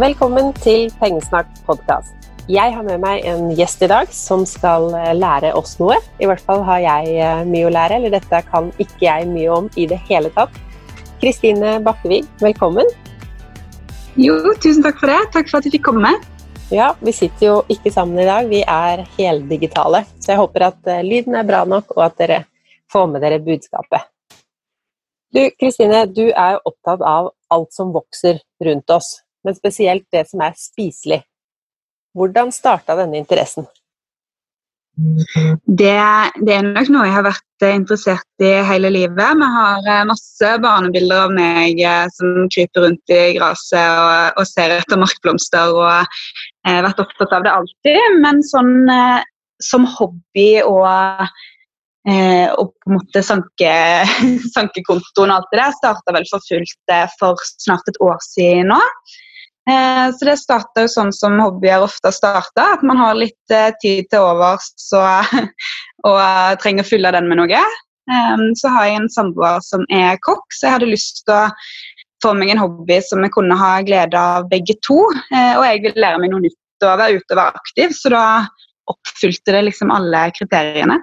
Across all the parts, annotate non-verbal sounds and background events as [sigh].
Velkommen til Pengesnakk podkast. Jeg har med meg en gjest i dag som skal eh, lære oss noe. I hvert fall har jeg eh, mye å lære, eller dette kan ikke jeg mye om i det hele tatt. Kristine Bakkevig, velkommen. Jo, tusen takk for det. Takk for at du fikk komme. Ja, vi sitter jo ikke sammen i dag, vi er heldigitale. Så jeg håper at eh, lyden er bra nok, og at dere får med dere budskapet. Du Kristine, du er jo opptatt av alt som vokser rundt oss men spesielt det som er spiselig. Hvordan starta denne interessen? Det, det, er nok noe jeg har vært eh, interessert i hele livet. Vi har eh, masse barnebilder av meg eh, som kryper rundt i gresset og, og, ser etter markblomster. og har vært opptatt av det alltid, men sånn som hobby og, og på en måte sanke, [laughs] sankekontoen og alt det der starta vel for fullt for snart et år siden nå. Eh, så det starta jo sånn som hobbyer ofte starter, at man har litt eh, tid til overs og, [laughs] og eh, trenger å fylle den med noe. Så har jeg en samboer som er kokk, så jeg hadde lyst til å få meg en hobby som jeg kunne ha glede av begge to. Og jeg ville lære meg noe nytt og være ute og være aktiv, så da oppfylte det liksom alle kriteriene.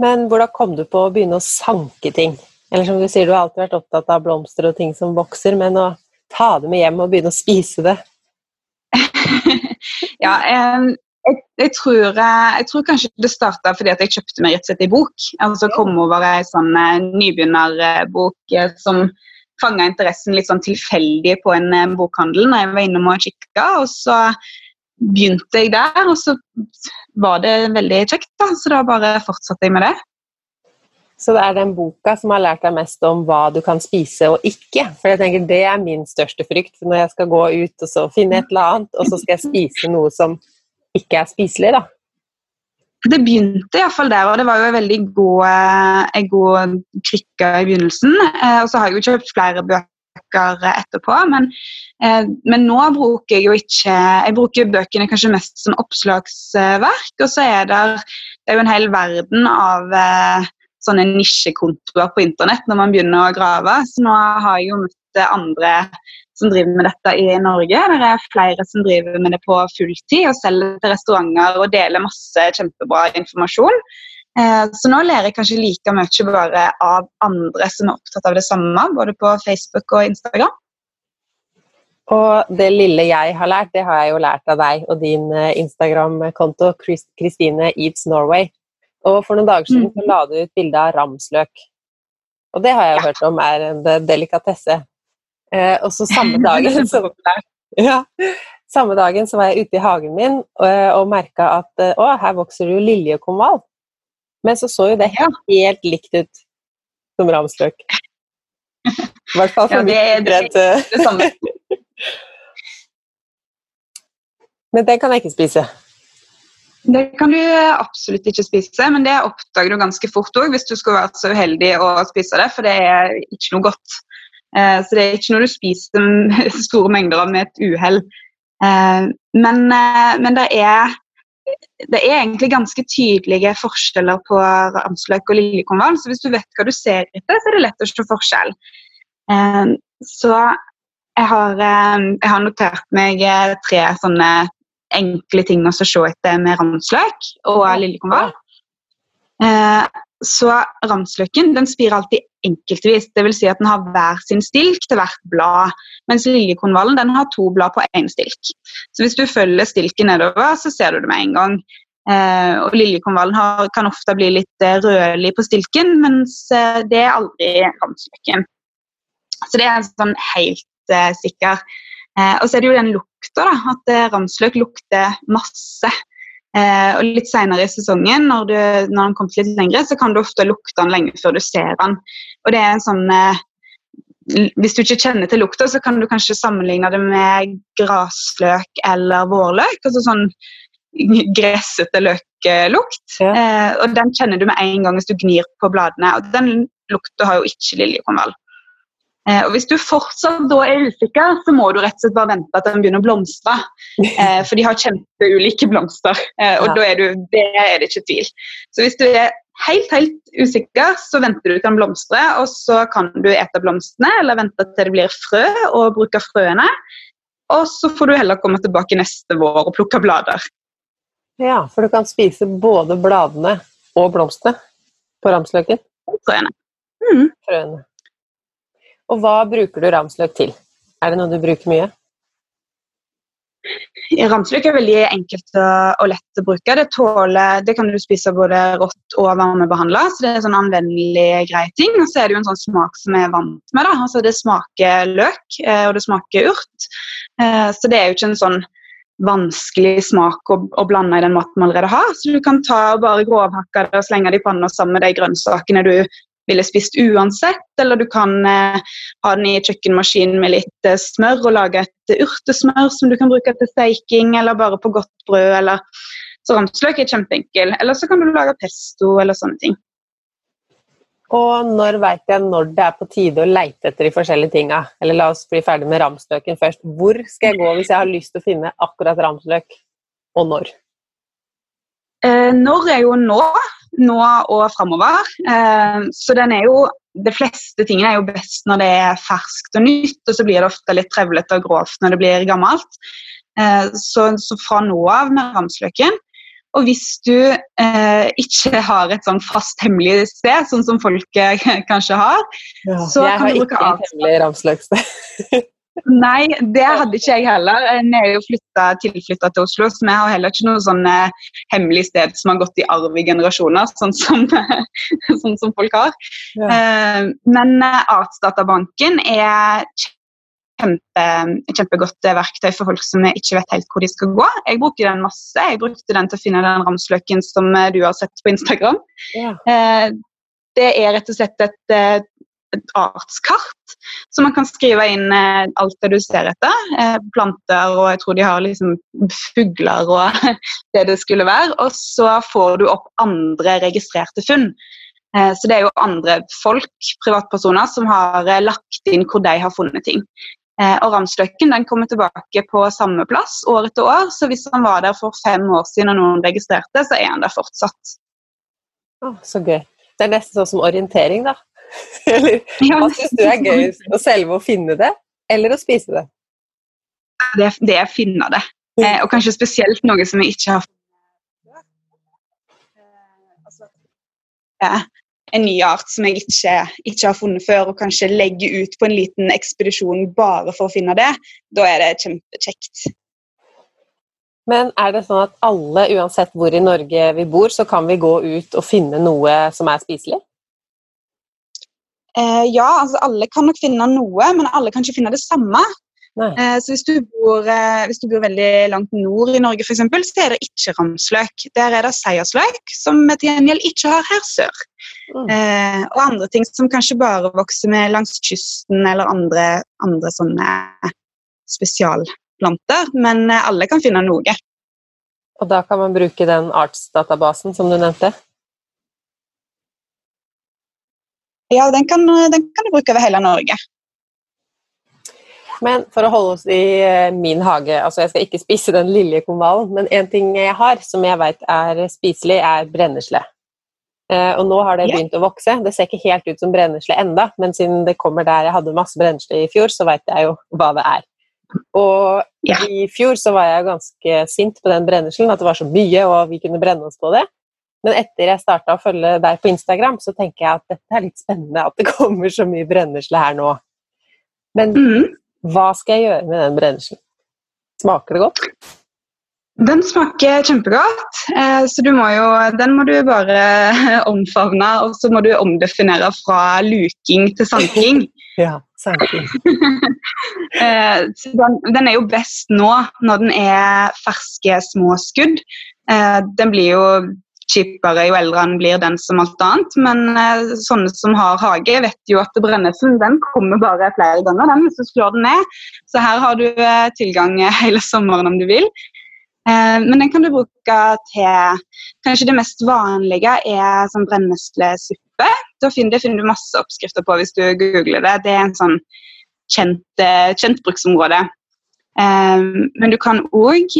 Men hvordan kom du på å begynne å sanke ting? Eller som du sier, du har alltid vært opptatt av blomster og ting som vokser, men å ta det med hjem og begynne å spise det? [laughs] ja, jeg, jeg, tror, eh, jeg, tror, kanskje det starta fordi at jeg kjøpte meg rett og slett en bok. Altså kom over ei sånn eh, nybegynnerbok eh, som fanga interessen litt sånn tilfeldig på en bokhandel når jeg var innom og kikka. Og så begynte jeg der, og så var det veldig kjekt, da. Så da bare fortsatte jeg med det. Så det er den boka som har lært deg mest om hva du kan spise og ikke. For jeg tenker det er min største frykt når jeg skal gå ut og så finne et eller annet, og så skal jeg spise noe som ikke er spiselig, da. Det begynte iallfall der, og det var jo en veldig god, eh, god krykke i begynnelsen. Eh, og så har jeg jo kjøpt flere bøker etterpå, men, eh, men, nå bruker jeg jo ikke Jeg bruker bøkene kanskje mest som oppslagsverk, og så er det, det er jo en hel verden av sånne nisjekontoer på internett når man begynner å grave. Så nå har jeg jo møtt andre som driver med dette i Norge. Det er flere som driver med det på fulltid og selger til restauranter og deler masse kjempebra informasjon. Eh, så nå lærer jeg kanskje like mye bare av andre som er opptatt av det samme, både på Facebook og Instagram. Og det lille jeg har lært, det har jeg jo lært av deg og din eh, Instagram-konto, Kristine Eats Norway. Og for noen dager siden så mm. la du ut bilde av ramsløk. Og det har jeg ja. hørt om er en delikatesse. Eh, og så samme [laughs] dagen så, ja, samme dagen så var jeg ute i hagen min og, og merka at å, her vokser det jo liljekonvall. Men så så jo det helt likt ut som ramsløk. I hvert fall for ja, det, mitt idrett. [laughs] Men det kan jeg ikke spise. Det kan du absolutt ikke spise, men det oppdager du ganske fort òg hvis du skulle vært så uheldig å spise det, for det er ikke noe godt. Eh, så det er ikke noe du spiser [laughs] store mengder av med et uhell. Eh, men, eh, men det, er, det er egentlig ganske tydelige forskjeller på ramsløk og liljekonvall, så hvis du vet hva du ser etter, så er det lett å se forskjell. Så jeg har, jeg har notert meg tre sånne enkle ting å se etter med ramsløk og liljekonvall. Eh, så ramsløken den spirer alltid enkeltvis, dvs. Si at den har hver sin stilk til hvert blad. Mens liljekonvallen den har to blad på én stilk. Så hvis du følger stilken nedover, så ser du det med en gang. Eh, og Liljekonvallen kan ofte bli litt eh, rødlig på stilken, mens eh, det er aldri ramsløken. Så det er en sånn helt eh, sikker. Eh, og så er det jo den lukta, da, at eh, ramsløk lukter masse. Eh, og litt senere i sesongen, når, du, når den kommer litt lengre, så kan du ofte lukte den lenge før du ser den. Og det er en sånn eh, Hvis du ikke kjenner til lukta, så kan du kanskje sammenligne det med grasløk eller vårløk. altså sånn [laughs] gressete løklukt. Ja. Eh, og den kjenner du med en gang hvis du gnir på bladene. Og den lukta har jo ikke liljekonvall. Eh, og Hvis du fortsatt da er usikker, så må du rett og slett bare vente at den begynner å blomstre. [laughs] Eh, for de har kjempeulike blomster, eh, og ja. da er du, det er det ikke tvil. Så hvis du er helt helt usikker, så venter du til den blomstrer, og så kan du ete blomstene eller vente til det blir frø og bruke frøene. Og så får du heller komme tilbake neste vår og plukke blader. Ja, for du kan spise både bladene og blomstene på ramsløken? Frøene. Mm. Frøene. Og hva bruker du ramsløk til? Er det noe du bruker mye? Ramsløk er veldig enkelt og lett å bruke. Det, tåler, det kan du spise både rått og varmebehandla, så det er en sånn anvendelig grei ting. Og så er det jo en sånn smak som jeg er vant med. Altså Det smaker løk, eh, og det smaker urt. Eh, så det er jo ikke en sånn vanskelig smak å, å blande i den maten man allerede har. Så du kan ta og bare grovhakke det og slenge det i panna sammen med de grønnsakene du ville spist uansett. Eller du kan eh, ha den i kjøkkenmaskinen med litt eh, smør og lage et urtesmør som du kan bruke til steiking, eller bare på godt brød. eller Så ramsløk er kjempeenkel. Eller så kan du lage pesto eller sånne ting. Og når veit jeg når det er på tide å leite etter de forskjellige tinga? Eller la oss bli ferdig med ramsløken først. Hvor skal jeg gå hvis jeg har lyst til å finne akkurat ramsløk, og når? Eh, når er jo nå nå og framover. Eh, så den er jo De fleste tingene er jo best når det er ferskt og nytt, og så blir det ofte litt trevlete og grovt når det blir gammelt. Eh, så, så fra nå av med ramsløken. Og hvis du eh, ikke har et sånn fast hemmelig sted, sånn som folk [laughs] kanskje har ja, så Jeg har ikke et hemmelig ramsløksted. [laughs] Nei, det hadde ikke jeg heller. Jeg er jo tilflytta til Oslo, så vi har heller ikke noe sånn eh, hemmelig sted som har gått i arv i generasjoner, sånn som, [laughs] sånn som folk har. Ja. Eh, men eh, Artsdatabanken er kjempe, kjempegodt verktøy for folk som ikke vet helt hvor de skal gå. Jeg bruker den masse. Jeg brukte den til å finne den ramsløken som du har sett på Instagram. Ja. Det er rett og slett et et artskart, så man kan skrive inn eh, alt det du ser etter. Eh, planter, og jeg tror de har liksom fugler og [laughs] det det skulle være. Og så får du opp andre registrerte funn. Eh, så det er jo andre folk, privatpersoner, som har lagt inn hvor de har funnet ting. Og Ramsløkken den kommer tilbake på samme plass år etter år, så hvis han var der for fem år siden og noen registrerte, så er han der fortsatt. Oh, så gøy. Det er nesten sånn som orientering, da. [laughs] Eller hva syns du er gøyest? Å selve å finne det, eller å spise det? Det, det er å finne det. Eh, og kanskje spesielt noe som jeg ikke har en ny art som jeg ikke, ikke, har funnet før, og kanskje legge ut på en liten ekspedisjon bare for å finne det, da er det kjempekjekt. Men er det sånn at alle, uansett hvor i Norge vi bor, så kan vi gå ut og finne noe som er spiselig? Eh, ja, altså alle kan nok finne noe, men alle kan ikke finne det samme. Eh, så hvis du, bor, eh, hvis du, bor, veldig langt nord i Norge, for eksempel, så er det ikke ramsløk. Der er det seiersløk, som vi til gjengjeld ikke har her sør. Mm. Eh, og andre ting som kanskje bare vokser med langs kysten, eller andre, andre sånne spesialplanter. Men eh, alle kan finne noe. Og da kan man bruke den artsdatabasen som du nevnte? Ja, den kan, den kan du bruke over hele Norge. Men for å holde oss i eh, min hage, altså jeg skal ikke spise den lille liljekonvallen, men en ting jeg har som jeg vet er spiselig, er brennesle. Eh, og nå har det begynt å vokse. Det ser ikke helt ut som brennesle enda, men siden det kommer der jeg hadde masse brennesle i fjor, så vet jeg jo hva det er. Og i fjor så var jeg ganske sint på den brenneslen, at det var så mye og vi kunne brenne oss på det. Men etter jeg starta å følge deg på Instagram, så tenker jeg at dette er litt spennende at det [laughs] kommer så mye brennesle her nå. Men mm. hva skal jeg gjøre med den brenneslen? Smaker det godt? Den smaker kjempegodt, eh, så må jo, den må du bare [laughs] omfavne. Og så må du omdefinere fra luking til sanking. [laughs] ja, sanking. Eh, den, den, er jo best nå, når den er ferske, små skudd. Eh, den blir jo kjipere jo eldre han blir den som alt annet. Men eh, sånne som har hage, vet jo at brennesen den kommer bare flere ganger den, hvis du slår den ned. Så her har du eh, tilgang hele sommeren om du vil. Eh, men den kan du bruke til Kanskje det mest vanlige er sånn brenneslesuppe. Da finner, det finner du masse oppskrifter på hvis du googler det. Det er en sånn kjent, eh, kjent bruksområde. Um, men du kan òg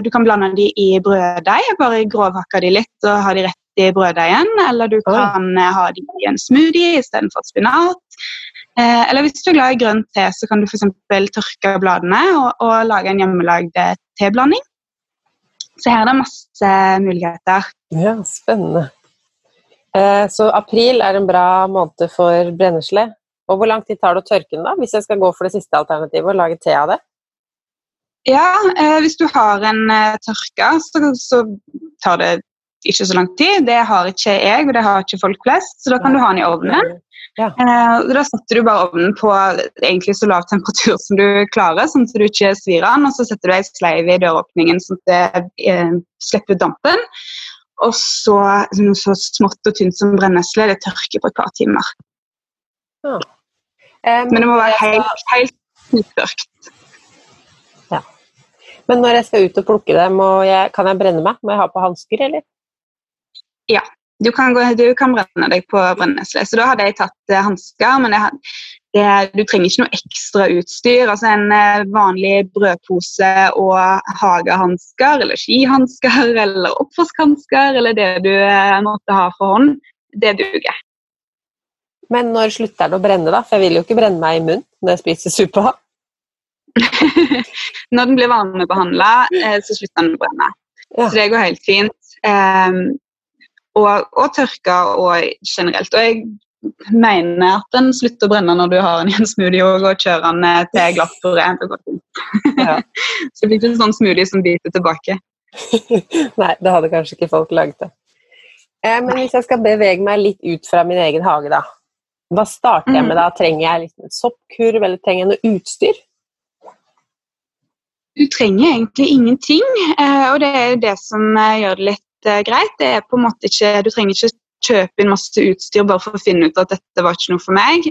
du kan blande de i brøddeig. Bare grovhakke de litt og ha de rett i brøddeigen, eller du kan oh. ha de i en smoothie istedenfor spinat. Uh, eller hvis du er glad i grønn te, så kan du f.eks. tørke bladene og, og lage en hjemmelagd teblanding. Så her er det masse muligheter. Ja, spennende. så april er en bra måned for brennesle. Og hvor lang tid tar det å tørke den, da, hvis jeg skal gå for det siste alternativet og lage te av det? Ja, eh, hvis du har en eh, tørke, så, så, tar det ikke så lang tid. Det har ikke jeg, og det har ikke folk flest, så da kan du ha den i ovnen. Ja. Eh, da setter du bare ovnen på egentlig så lav temperatur som du klarer, sånn at du ikke svir den, og så setter du ei sleiv i døråpningen sånn at det eh, slipper ut dampen. Og så noe så smått og tynt som brennesle, det tørker på et par timer. Ja. Um, Men det må være helt, helt nytørkt. Men når jeg skal ut og plukke det, jeg, kan jeg brenne meg? Må jeg ha på hansker, eller? Ja, du kan, gå, du kan, brenne deg på brennesle. Så da hadde jeg tatt eh, hansker, men jeg, det, du trenger ikke noe ekstra utstyr. Altså En eh, vanlig brødpose og hagehansker eller skihansker [laughs] eller oppvaskhansker eller det du eh, måtte ha for hånd, det duger. Men når slutter det å brenne, da? For jeg vil jo ikke brenne meg i munnen når jeg spiser suppa. [laughs] når den blir varmebehandla, eh, så slutter den å brenne. Ja. Så det går helt fint. Um, og, og tørka og generelt. Og jeg mener at den slutter å brenne når du har den i en smoothie og kjører den eh, til glatt og rent. og godt. Ja. [laughs] så det blir ikke en sånn smoothie som biter tilbake. [laughs] Nei, det hadde kanskje ikke folk laget det. Eh, men hvis jeg skal bevege meg litt ut fra min egen hage, da. Hva starter jeg med mm. da? Trenger jeg en soppkurv, eller trenger jeg noe utstyr? Du trenger egentlig ingenting, eh, og det er jo det som eh, gjør det litt eh, greit. Det er på en måte ikke, Du trenger ikke kjøpe inn masse utstyr bare for å finne ut at dette var ikke noe for meg.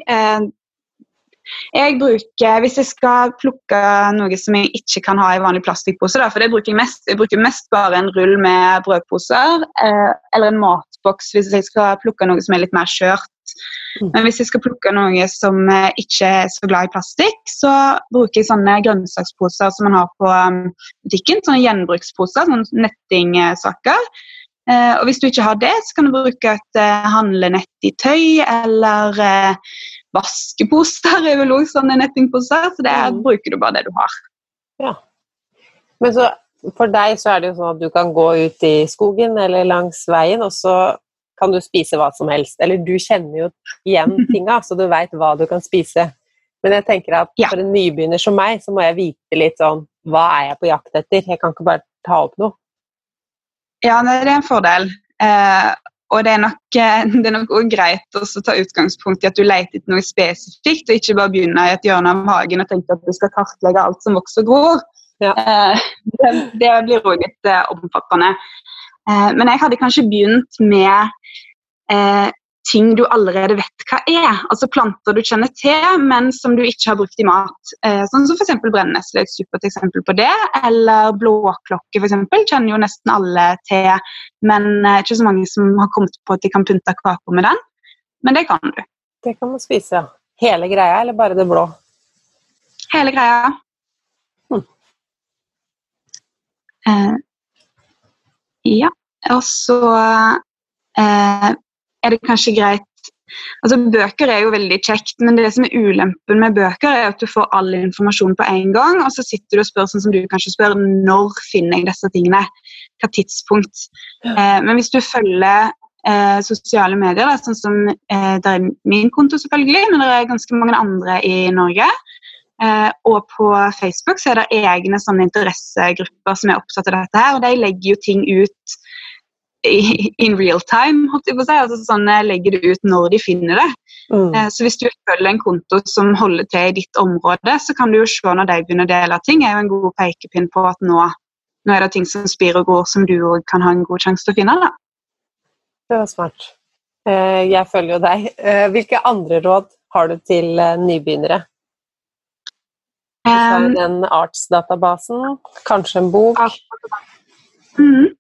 Jeg bruker, Hvis jeg skal plukke noe som jeg ikke kan ha i vanlig plastikkpose, for det bruker jeg mest, jeg bruker mest bare en rull med brødposer eller en matboks hvis jeg skal plukke noe som er litt mer skjørt. Mm. Men hvis jeg skal plukke noe som eh, ikke er så glad i plastikk, så bruker jeg sånne grønnsaksposer som man har på um, butikken. Sånne gjenbruksposer, sånne nettingsaker. Eh, og hvis du ikke har det, så kan du bruke et eh, handlenett i tøy, eller vaskeposer er vel også sånne nettingposer. Så det er, bruker du bare det du har. Ja. Men så for deg så er det jo sånn at du kan gå ut i skogen eller langs veien, og så kan du spise hva som helst. Eller du kjenner jo igjen [laughs] tinga, så du veit hva du kan spise. Men jeg tenker at for en nybegynner som meg, så må jeg vite litt sånn Hva er jeg på jakt etter? Jeg kan ikke bare ta opp noe. Ja, det er en fordel. Eh, og det er nok, [laughs] det er nok også greit å ta utgangspunkt i at du leter etter noe spesifikt, og ikke bare begynne i et hjørne av magen og tenke at du skal kartlegge alt som vokser og gror. Ja. Eh, det, det, blir også litt eh, omfattende. Eh, men jeg hadde kanskje begynt med eh, ting du allerede vet hva er. Altså planter du kjenner til, men som du ikke har brukt i mat. Eh, sånn som f.eks. brennesle er et supert eksempel på det. Eller blåklokke f.eks. kjenner jo nesten alle til, men eh, ikke så mange som har kommet på at de kan pynte kaker med den. Men det kan du. Det kan man spise, ja. Hele greia, eller bare det blå? Hele greia. Hm. Eh, ja. Og så eh, er det kanskje greit Altså, Bøker er jo veldig kjekt, men det som er ulempen med bøker, er at du får all informasjon på en gang, og så sitter du og spør sånn som du kanskje spør når finner jeg disse tingene? Hva tidspunkt? Ja. Eh, men hvis du følger eh, sosiale medier, da, sånn som eh, det er min konto, selvfølgelig, men det er ganske mange andre i Norge, eh, og på Facebook så er det egne sånne interessegrupper som er opptatt av dette her, og de legger jo ting ut in real time. holdt jeg på å si, altså sånn Legger det ut når de finner det. Mm. Eh, så Hvis du følger en konto som holder til i ditt område, så kan du jo se når de begynner å dele ting. Det er jo en god pekepinn på at nå, nå er det ting som spirer og går, som du òg kan ha en god sjanse til å finne. da. Det var smart. Eh, jeg følger jo deg. Eh, hvilke andre råd har du til nybegynnere? Den artsdatabasen, kanskje en bok? Mm.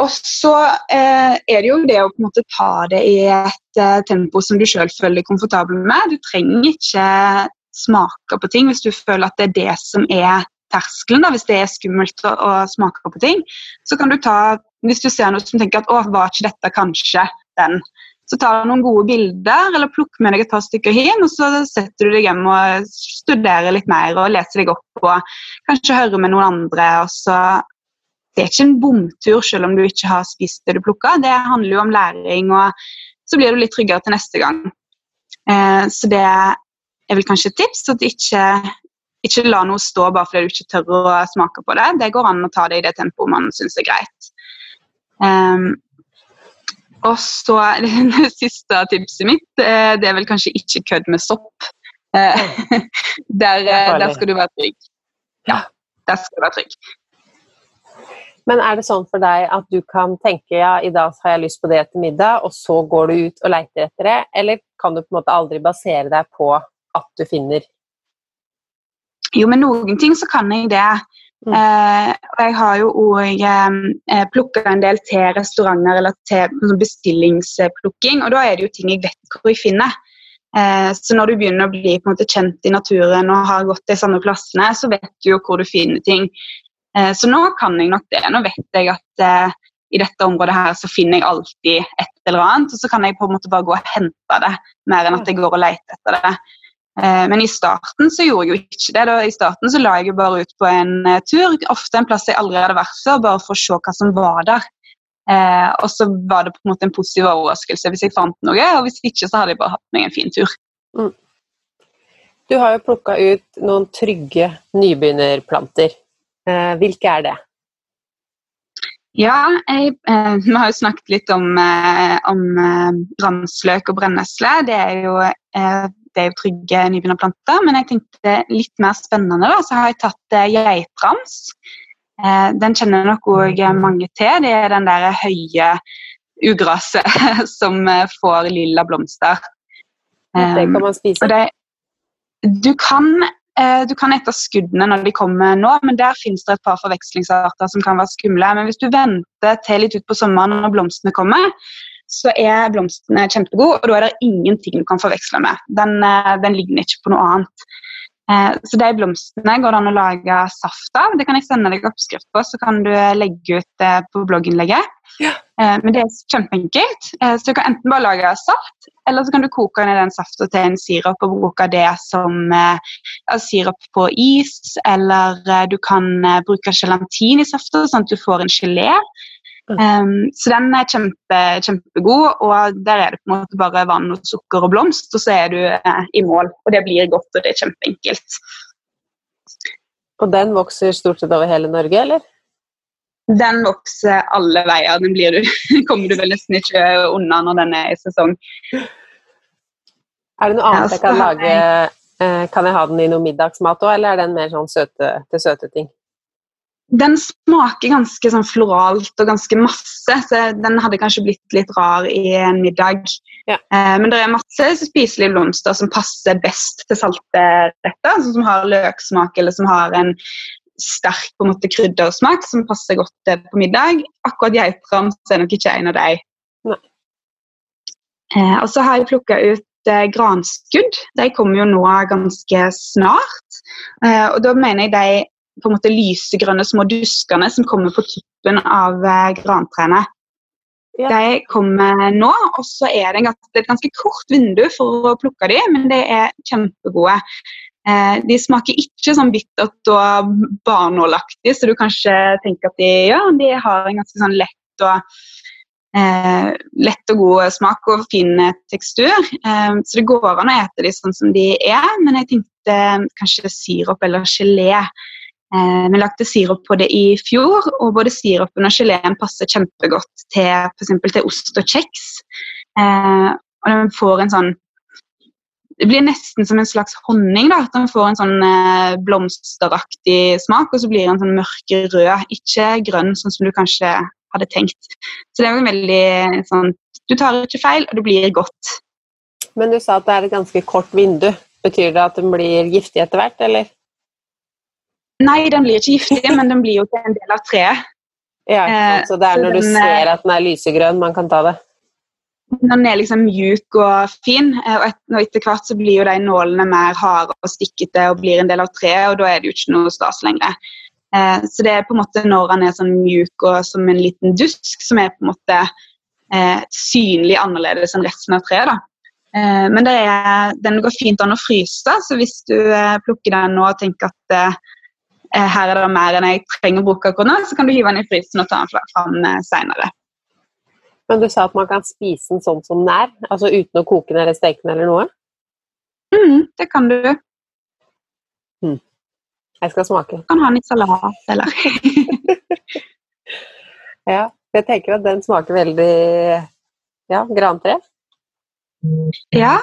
Og så eh, er det jo det å på en måte ta det i et eh, tempo som du sjøl føler deg komfortabel med. Du trenger ikke smake på ting hvis du føler at det er det som er terskelen. Da. Hvis det er skummelt å, å smake på ting, så kan du ta hvis du ser noe som tenker at å, var ikke dette kanskje den? Så tar du noen gode bilder, eller plukker med deg et par stykker hjem, og så setter du deg hjem og studerer litt mer og leser deg opp og kanskje hører med noen andre. og så Det er ikke en bomtur selv om du ikke har spist det du plukka. Det handler jo om læring, og så blir du litt tryggere til neste gang. Eh, så det er vel kanskje et tips at ikke, ikke la noe stå bare fordi du ikke tør å smake på det. Det går an å ta det i det tempoet man syns er greit. Eh, og så [laughs] det siste tipset mitt, eh, det er vel kanskje ikke kødd med sopp. Eh, [laughs] der, eh, der, skal du være trygg. Ja, der skal du være trygg. Men er det sånn for deg at du kan tenke ja, i dag har jeg lyst på det til middag, og så går du ut og leiter etter det, eller kan du på en måte aldri basere deg på at du finner? Jo, med noen ting så kan jeg det. Mm. Eh, og jeg har jo òg eh, plukka en del til restauranter eller til sånn bestillingsplukking, og da er det jo ting jeg vet hvor jeg finner. Eh, så når du begynner å bli måte kjent i naturen og har gått de samme plassene, så vet du jo hvor du finner ting. Eh, så nå kan jeg nok det. Nå vet jeg at eh, i dette området her så finner jeg alltid et eller annet, og så kan jeg på en måte bare gå og hente det, mer enn at jeg går og leter etter det. Eh, men i starten så gjorde jeg jo ikke det. Da. I starten så la jeg jo bare ut på en tur, ofte en plass jeg aldri hadde vært før, bare for å se hva som var der. Og så var det på en måte en positiv overraskelse hvis jeg fant noe, og hvis ikke så hadde jeg bare hatt meg en fin tur. Mm. Du har jo plukka ut noen trygge nybegynnerplanter. Eh, hvilke er det? Ja, jeg, eh, vi har jo snakket litt om, eh, om ramsløk og brennesle. Det er jo det er jo trygge nybegynnerplanter. Men jeg tenkte litt mer spennende, da, så har jeg tatt eh, geitrams. Eh, den kjenner nok òg mange til. Det er den der høye ugraset [laughs] som eh, får lilla blomster. Det kan man spise? Det, du kan du kan ete skuddene når de kommer nå, men der finnes det et par forvekslingsarter som kan være skumle. Men hvis du venter til litt utpå sommeren når blomstene kommer, så er blomstene kjempegode, og da er det ingenting du kan forveksle med. Den, eh, den ligner ikke på noe annet. Eh, så de blomstene går det an å lage saft av. Det kan jeg sende deg oppskrift på, så kan du legge ut det på blogginnlegget. Ja. Eh, men det er kjempeenkelt. Så du kan enten bare lage saft, eller så kan du koke ned den saften til en sirup og bruke det som altså sirup på is. Eller du kan bruke gelatin i saften, sånn at du får en gelé. Um, så den er kjempe, kjempegod, og der er det på en måte bare vann og sukker og blomst, og så er du eh, i mål. Og det blir godt, og det er kjempeenkelt. Og den vokser stort sett over hele Norge, eller? Den vokser alle veier. Den blir du, [laughs] kommer du vel nesten ikke unna når den er i sesong. Er det noe annet jeg kan lage? Eh, kan jeg ha den i noe middagsmat òg, eller er den mer sånn søte, til søte ting? Den smaker ganske sånn floralt og ganske masse, så den hadde kanskje blitt litt rar i en middag. Ja. Eh, men det er masse spiselige blomster som passer best til salte retter, altså som har løksmak eller som har en sterk på en måte kryddersmak som passer godt på middag. Akkurat geitrams er nok ikke en av dem. Eh, og så har jeg plukka ut eh, granskudd. De kommer jo nå ganske snart. Eh, og da mener jeg de på en måte lysegrønne små duskene som kommer på tuppen av eh, grantrærne. Ja. De kommer nå, og så er det et ganske kort vindu for å plukke dem, men de er kjempegode. Eh, de smaker ikke sånn bittert og barnålaktig, så du kanskje tenker at de, ja, de har en ganske sånn lett og eh, lett og god smak og fin tekstur. Eh, så det går an å ete de sånn som de er, men jeg tenkte kanskje sirup eller gelé Eh, vi lagde sirup på det i fjor, og både sirupen og geleen passer kjempegodt til f.eks. ost og kjeks. Eh, og den får en sånn Det blir nesten som en slags honning. da, at Den får en sånn eh, blomsteraktig smak, og så blir den sånn mørkerød, ikke grønn, sånn som du kanskje hadde tenkt. Så det er jo veldig sånn Du tar ikke feil, og det blir godt. Men du sa at det er et ganske kort vindu. Betyr det at den blir giftig etter hvert, eller? Nei, den blir ikke giftig, [laughs] men den blir jo ikke en del av treet. Ja, eh, så det er når du ser at den er lysegrønn man kan ta det? Når den er liksom mjuk og fin, eh, og, et, og etter hvert så blir jo de nålene mer harde og stikkete og blir en del av treet, og da er det jo ikke noe stas lenger. Eh, så det er på en måte når den er sånn mjuk og som en liten dusk, som er på en måte eh, synlig annerledes enn resten av treet. da. Eh, men er, den går fint an å fryse, så hvis du eh, plukker den nå og tenker at eh, her er det mer enn jeg trenger å bruke akkurat nå, så kan du hive den i frysen og ta den fram eh, seinere. Men du sa at man kan spise den sånn som den er? Altså uten å koke den eller steke den eller noe? Mm, det kan du. Mm. Jeg skal smake. Du kan ha den i salat eller [laughs] Ja, jeg tenker at den smaker veldig ja, grantre. Ja,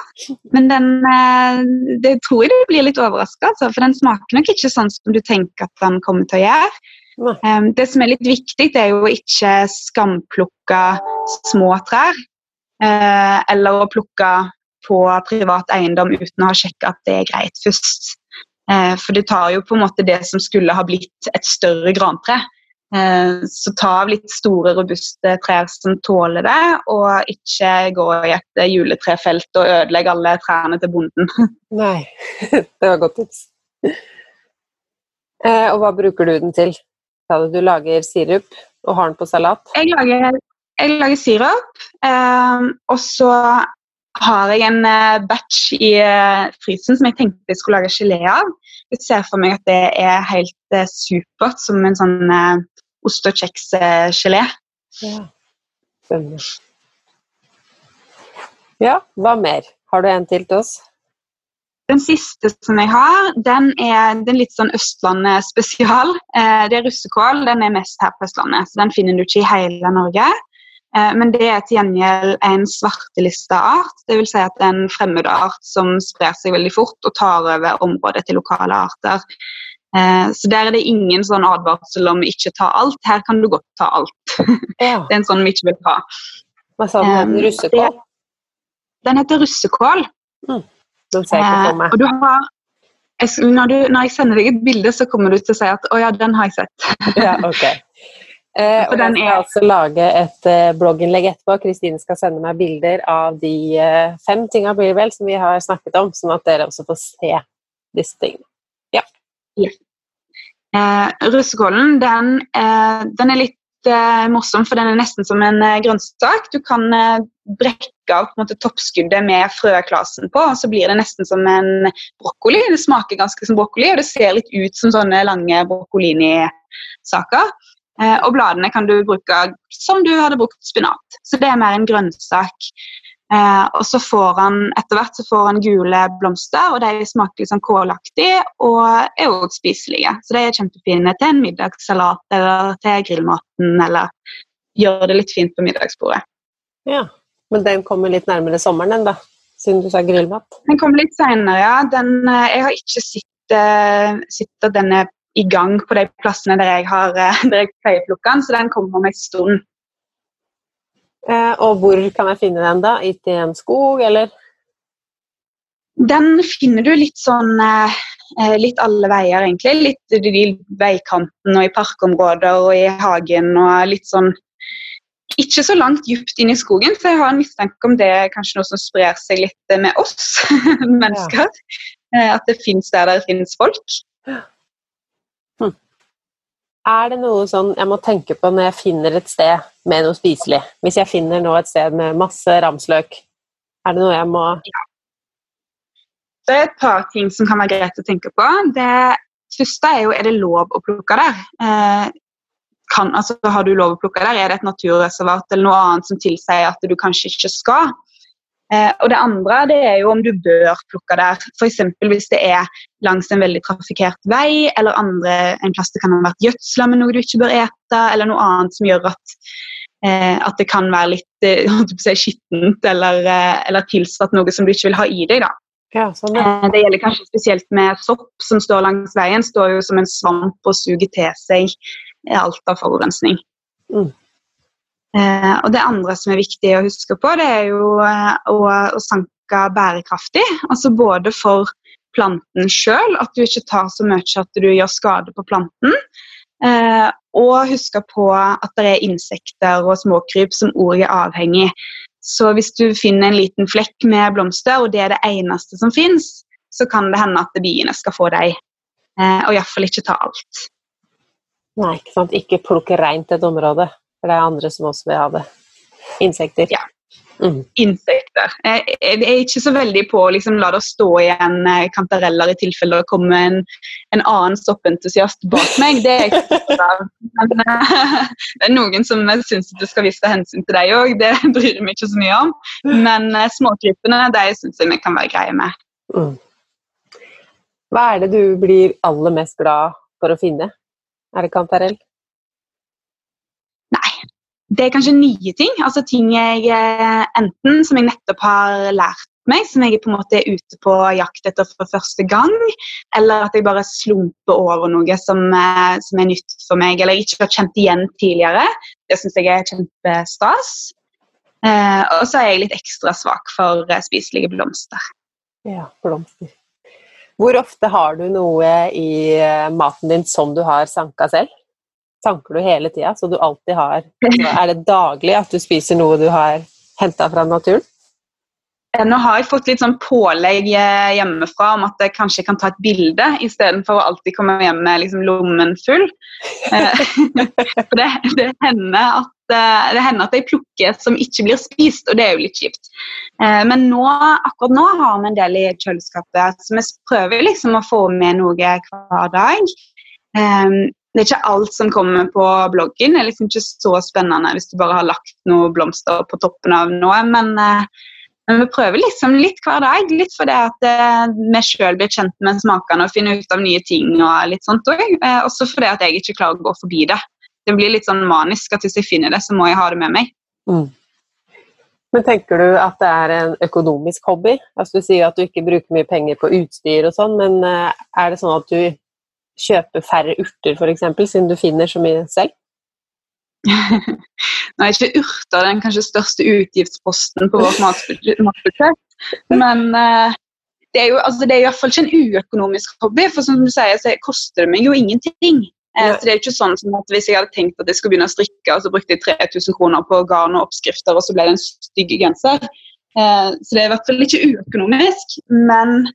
men den eh, det tror jeg du blir litt overraska, altså, for den smaker nok ikke sånn som du tenker at den kommer til å gjøre. Um, det som er litt viktig, det er jo ikke skamplukke små trær. Uh, eller å plukke på privat eiendom uten å ha sjekka at det er greit først. Uh, for det tar jo på en måte det som skulle ha blitt et større grantre, Eh, så ta av litt store, robuste trær som tåler det, og ikke gå i et juletrefelt og ødelegge alle trærne til bonden. [laughs] Nei, [laughs] det var godt tips. Eh, og hva bruker du den til? Du lager sirup og har den på salat? Jeg lager, jeg lager sirup, eh, og så har jeg en batch i frysen som jeg tenkte jeg skulle lage gelé av. Jeg ser for meg at det er helt supert som en sånn ost- og kjeksgelé. Ja. ja, hva mer? Har du en til til oss? Den siste som jeg har, den er, den litt sånn Østlandet spesial. Eh, det er russekål. Den er mest her på Østlandet, så den finner du ikke i hele Norge. Eh, men det er til gjengjeld en svartelista art. Dvs. Si at det er en fremmed art som sprer seg veldig fort og tar over området til lokale arter. Eh, så der er det ingen sånn advarsel om ikke ta alt. Her kan du godt ta alt. [laughs] Ja. det er en sånn vi ikke vil ha. Hva sa du? Um, russekål? Den heter russekål. Mm. Den ser jeg ikke på meg. Eh, og du har, når, du, når, jeg sender deg et bilde, så kommer du til å si at 'å ja, den har jeg sett'. ja, ok. [laughs] Eh, og jeg skal er... altså lage et uh, blogginnlegg etterpå. Kristine skal sende meg bilder av de uh, fem tinga blir vel som vi har snakket om, sånn at dere også får se disse tingene. Yes. Eh, russekålen den, eh, den, er litt eh, morsom, for den er nesten som en eh, grønnsak. Du kan eh, brekke av måte, toppskuddet med frøklasen på, og så blir det nesten som en brokkoli. Det smaker ganske som brokkoli, og det ser litt ut som sånne lange broccolini-saker. Eh, og bladene kan du bruke som du hadde brukt spinat. Så det er mer en grønnsak. Eh, og så får han etter hvert så får han gule blomster, og de smaker litt sånn kålaktig og er også spiselige. Så de er kjempefine til en middagssalat eller til grillmaten, eller gjør det litt fint på middagsbordet. Ja, Men den kommer litt nærmere sommeren, den da? Siden du sa grillmat? Den kommer litt seinere, ja. Den, eh, jeg har ikke sett, sett at den er i gang på de plassene der jeg, har, uh, [laughs] der jeg pleier å plukke den, så den kommer om en stund. Eh, og hvor kan jeg finne den, da? i en skog, eller? Den finner du litt sånn eh, eh, litt alle veier, egentlig. Litt i veikanten og i parkområder og i hagen og litt sånn Ikke så langt dypt inn i skogen, så jeg har en mistanke om det er kanskje noe som sprer seg litt med oss [laughs] mennesker. Ja. At det fins der det finnes folk. Er det noe sånn jeg må tenke på når jeg finner et sted med noe spiselig? Hvis jeg finner nå et sted med masse ramsløk, er det noe jeg må ja. Det er et par ting som kan være greit å tenke på. Det første er jo er det lov å plukke der. Eh, kan, altså, har du lov å plukke der? Er det et naturreservat eller noe annet som tilsier at du kanskje ikke skal? Eh, og det andre det er jo om du bør plukke der. F.eks. hvis det er langs en veldig trafikkert vei, eller andre, en plass det kan ha vært gjødsla med noe du ikke bør ete, eller noe annet som gjør at, eh, at det kan være litt eh, [laughs] si, skittent eller, eh, eller, tilsatt noe som du ikke vil ha i deg. da. Ja, sånn det. Eh, det gjelder kanskje spesielt med sopp som står langs veien. Står jo som en svamp og suger til seg alt av forurensning. Mm. Eh, og Det andre som er viktig å huske på, det er jo eh, å, å sanke bærekraftig. Altså både for planten sjøl, at du ikke tar så mye at du gjør skade på planten. Eh, og huske på at det er insekter og småkryp som òg er avhengig. Så hvis du finner en liten flekk med blomster, og det er det eneste som fins, så kan det hende at biene skal få deg. Eh, og iallfall ikke ta alt. Nei, ikke sant. Ikke plukke reint et område, for det er andre som også vil ha det. Insekter. Ja. Mm. Insekter. Jeg, jeg, er ikke så veldig på å liksom, la det stå igjen eh, kantareller i tilfelle det kommer en, en annen soppentusiast bak meg. Det er jeg av. Men uh, [laughs] det er noen som syns du skal vise hensyn til deg òg. Det [laughs] bryr jeg meg ikke så mye om. Men uh, småkrypene de syns jeg vi kan være greie med. Mm. Hva er det du blir aller mest glad for å finne? Er det kantarell? Det er kanskje nye ting. altså Ting jeg eh, enten som jeg nettopp har lært meg, som jeg på en måte er ute på jakt etter for første gang, eller at jeg bare slumper over noe som, eh, som er nytt for meg, eller ikke har kjent igjen tidligere. Det syns jeg er kjempestas. Eh, og så er jeg litt ekstra svak for eh, spiselige blomster. Ja, blomster. Hvor ofte har du noe i maten din som du har sanka selv? Sanker du hele tida, så du alltid har altså, Er det daglig at du spiser noe du har henta fra naturen? Eh, nå har jeg fått litt sånn pålegg eh, hjemmefra om at jeg kanskje kan ta et bilde istedenfor å alltid komme hjem med liksom lommen full. Eh, [laughs] det, det, hender at, det hender at jeg plukker som ikke blir spist, og det er jo litt kjipt. Men nå, akkurat nå har vi en del i kjøleskapet, så vi prøver liksom å få med noe hver dag det er ikke alt som kommer på bloggen. Det er liksom ikke så spennende hvis du bare har lagt noen blomster på toppen av noe. Men, eh, men vi prøver liksom litt hver dag. Litt fordi at eh, vi sjøl blir kjent med smakene og finner ut av nye ting. og litt sånt også. Eh, også fordi at jeg ikke klarer å gå forbi det. Det blir litt sånn manisk at hvis jeg finner det, så må jeg ha det med meg. Mm. Men tenker du at det er en økonomisk hobby? Altså Du sier at du ikke bruker mye penger på utstyr og sånn, men er det sånn at du kjøpe færre urter, f.eks., siden du finner så mye selv? [laughs] Nå er ikke urter den kanskje største utgiftsposten på vårt matbudsjett, men uh, det er jo altså, det er i hvert fall ikke en uøkonomisk hobby, for som du sier, så koster det meg jo ingenting. Uh, så det er jo ikke sånn som at Hvis jeg hadde tenkt at jeg skulle begynne å strikke, og så brukte jeg 3000 kroner på garn og oppskrifter, og så ble det en stygg genser. Uh, så det er i hvert fall ikke uøkonomisk, men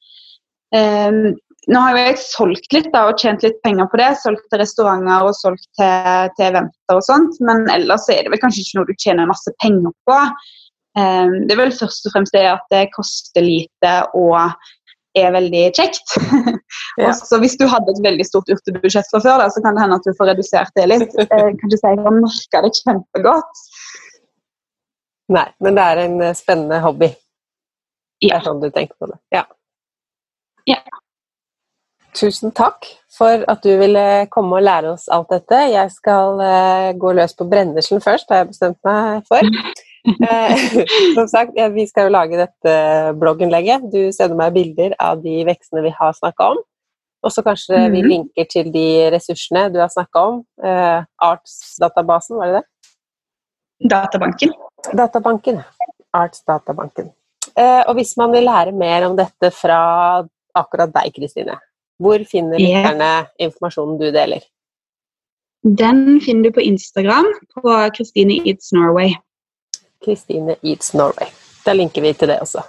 nå har jo jeg solgt litt da, og tjent litt penger på det. Solgt til restauranter og solgt til, til eventer og sånt. Men ellers er det vel kanskje ikke noe du tjener masse penger på. Um, det er vel først og fremst det at det koster lite og er veldig kjekt. [laughs] ja. Også hvis du hadde et veldig stort urtebudsjett fra før, da, så kan det hende at du får redusert det litt. Jeg [laughs] kan ikke si jeg har merka det kjempegodt. Nei, men det er en eh, spennende hobby. Ja. Det er sånn du tenker på det. Ja. Tusen takk for at du ville komme og lære oss alt dette. Jeg skal uh, gå løs på brenneslen først, har jeg bestemt meg for. Uh, [laughs] [laughs] som sagt, Vi skal jo lage dette blogginnlegget. Du sender meg bilder av de vekstene vi har snakka om. Og så kanskje mm -hmm. vi mhm. linker til de ressursene du har snakka om. Uh, Arts-databasen, var det det? Databanken. Databanken. Arts-databanken. og hvis man vil lære mer om dette fra akkurat deg, Kristine, hvor finner lytterne informasjonen du deler? Den finner du på Instagram på Kristine Eats Norway. Kristine Eats Norway. Da linker vi til det også.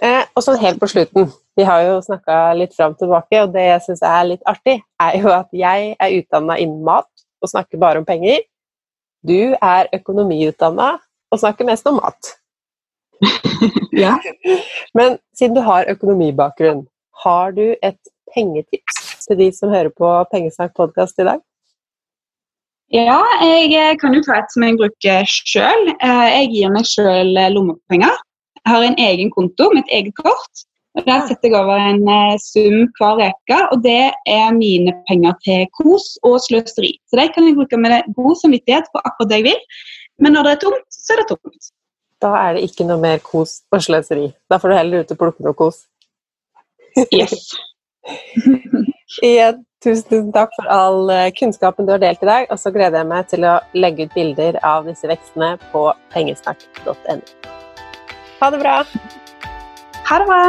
Eh, og så helt på slutten, vi har jo snakka litt fram og tilbake, og det jeg syns er litt artig, er jo at jeg er utdanna innen mat og snakker bare om penger. Du er økonomiutdanna og snakker mest om mat. [laughs] ja. Men siden du har økonomibakgrunn, har du et pengetips til de som hører på Pengesnakk podkast i dag? Ja, jeg eh, kan jo ta et som jeg bruker sjøl. Eh, jeg gir meg sjøl eh, lommepenger. Jeg har en egen konto med et eget kort. og Der setter jeg over en sum hver uke, og det er mine penger til kos og sløseri. Så det kan jeg bruke med god samvittighet på akkurat det jeg vil. Men når det er tomt, så er det tomt. Da er det ikke noe mer kos og sløseri. Da får du heller ut og plukke noe kos. Yes. [laughs] Igjen, tusen, tusen takk for all eh, kunnskapen du har delt i dag. Og så gleder jeg meg til å legge ut bilder av disse vekstene på pengesnakk.no. Ha det bra. Ha det bra.